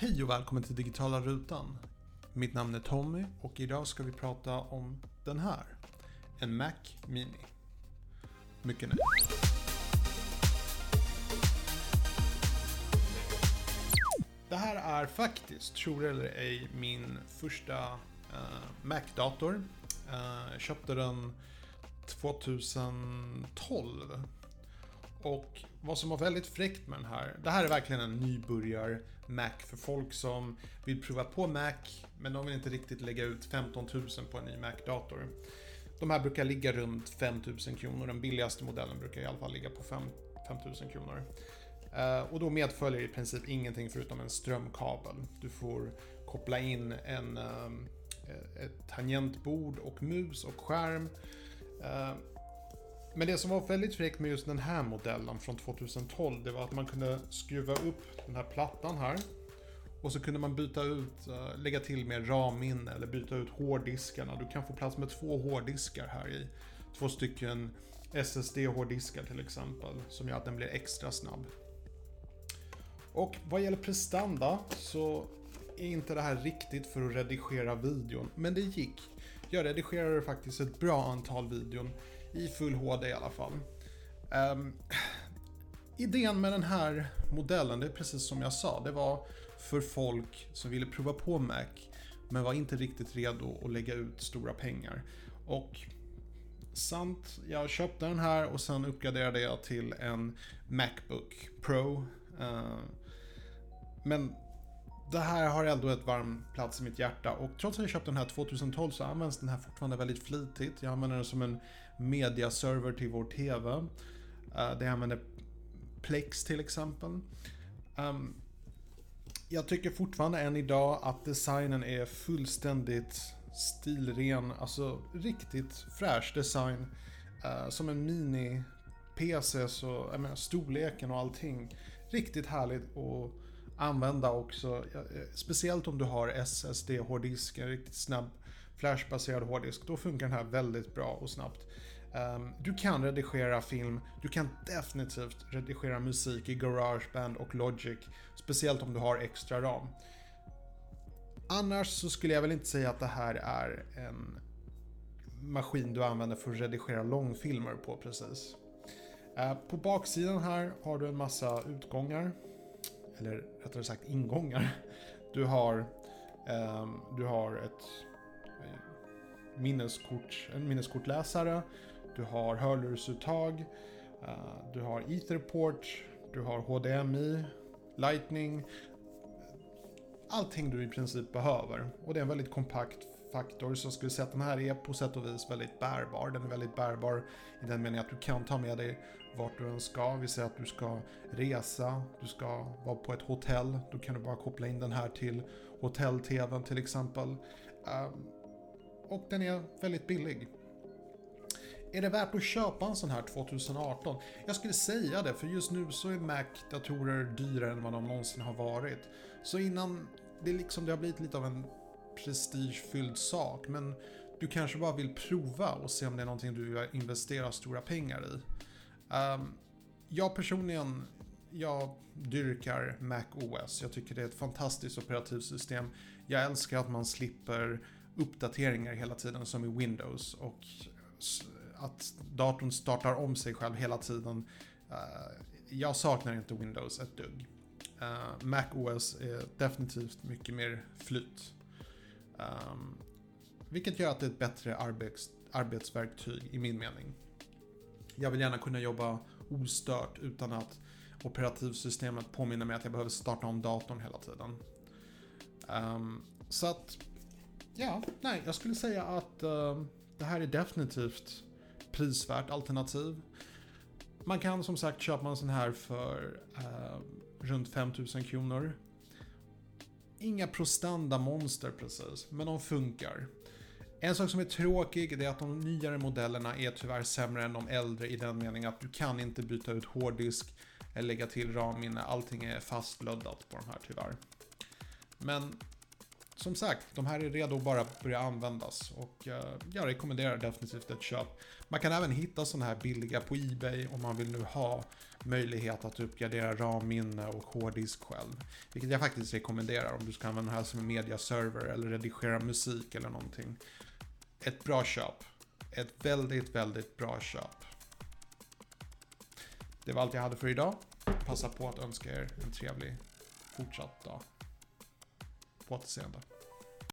Hej och välkommen till Digitala Rutan. Mitt namn är Tommy och idag ska vi prata om den här. En Mac Mini. Mycket nöjd. Det här är faktiskt, tror det eller ej, min första uh, Mac-dator. Uh, jag köpte den 2012. Och vad som var väldigt fräckt med den här, det här är verkligen en nybörjar Mac för folk som vill prova på Mac, men de vill inte riktigt lägga ut 15 000 på en ny Mac-dator. De här brukar ligga runt 5 000 kronor, den billigaste modellen brukar i alla fall ligga på 5, 5 000 kronor. Eh, och då medföljer i princip ingenting förutom en strömkabel. Du får koppla in en, eh, ett tangentbord och mus och skärm. Eh, men det som var väldigt fräckt med just den här modellen från 2012, det var att man kunde skruva upp den här plattan här. Och så kunde man byta ut, eh, lägga till mer RAM-minne eller byta ut hårddiskarna. Du kan få plats med två hårddiskar här i. Två stycken SSD-hårddiskar till exempel, som gör att den blir extra snabb. Och vad gäller prestanda så är inte det här riktigt för att redigera videon, men det gick. Jag redigerade faktiskt ett bra antal videon i full HD i alla fall. Um, idén med den här modellen, det är precis som jag sa, det var för folk som ville prova på Mac men var inte riktigt redo att lägga ut stora pengar. Och sant, jag köpte den här och sen uppgraderade jag till en Macbook Pro. Uh, men det här har ändå ett varm plats i mitt hjärta och trots att jag köpte den här 2012 så används den här fortfarande väldigt flitigt. Jag använder den som en mediaserver till vår TV. Uh, eh, jag använder Plex till exempel. Um, jag tycker fortfarande än idag att designen är fullständigt stilren, alltså riktigt fräsch design. Uh, som en mini-PC så, jag menar, storleken och allting. Riktigt härligt och använda också. Eh, speciellt om du har SSD-hårddisk, en riktigt snabb flashbaserad hårddisk. Då funkar den här väldigt bra och snabbt. Ehm, du kan redigera film, du kan definitivt redigera musik i Garageband och Logic. Speciellt om du har extra ram. Annars så skulle jag väl inte säga att det här är en maskin du använder för att redigera långfilmer på precis. Ehm, på baksidan här har du en massa utgångar eller rättare sagt ingångar. Du har, eh, du har ett eh, minneskort, en minneskortläsare, du har hörlursuttag, eh, du har Etherport, du har HDMI, Lightning. Allting du i princip behöver. Och det är en väldigt kompakt faktor. Så jag skulle säga att den här är på sätt och vis väldigt bärbar. Den är väldigt bärbar i den meningen att du kan ta med dig vart du än ska. Vi säger att du ska resa, du ska vara på ett hotell. Då kan du bara koppla in den här till hotell-tvn till exempel. Ehm, och den är väldigt billig. Är det värt att köpa en sån här 2018? Jag skulle säga det, för just nu så är Mac-datorer dyrare än vad de någonsin har varit. Så innan det, liksom, det har blivit lite av en prestigefylld sak, men du kanske bara vill prova och se om det är någonting du vill investera stora pengar i. Um, jag personligen, jag dyrkar Mac OS. Jag tycker det är ett fantastiskt operativsystem. Jag älskar att man slipper uppdateringar hela tiden som i Windows och att datorn startar om sig själv hela tiden. Uh, jag saknar inte Windows ett dugg. Uh, Mac OS är definitivt mycket mer flyt. Um, vilket gör att det är ett bättre arbets, arbetsverktyg i min mening. Jag vill gärna kunna jobba ostört utan att operativsystemet påminner mig att jag behöver starta om datorn hela tiden. Um, så att, ja, nej, jag skulle säga att uh, det här är definitivt prisvärt alternativ. Man kan som sagt köpa en sån här för uh, runt 5000 kronor. Inga prostanda monster precis, men de funkar. En sak som är tråkig är att de nyare modellerna är tyvärr sämre än de äldre i den meningen att du kan inte byta ut hårddisk eller lägga till RAM-minne. Allting är fastlöddat på de här tyvärr. Men som sagt, de här är redo att bara börja användas och eh, jag rekommenderar definitivt ett köp. Man kan även hitta sådana här billiga på Ebay om man vill nu ha möjlighet att uppgradera RAM-minne och hårddisk själv. Vilket jag faktiskt rekommenderar om du ska använda det här som en mediaserver eller redigera musik eller någonting. Ett bra köp. Ett väldigt, väldigt bra köp. Det var allt jag hade för idag. Passa på att önska er en trevlig fortsatt dag. På återseende.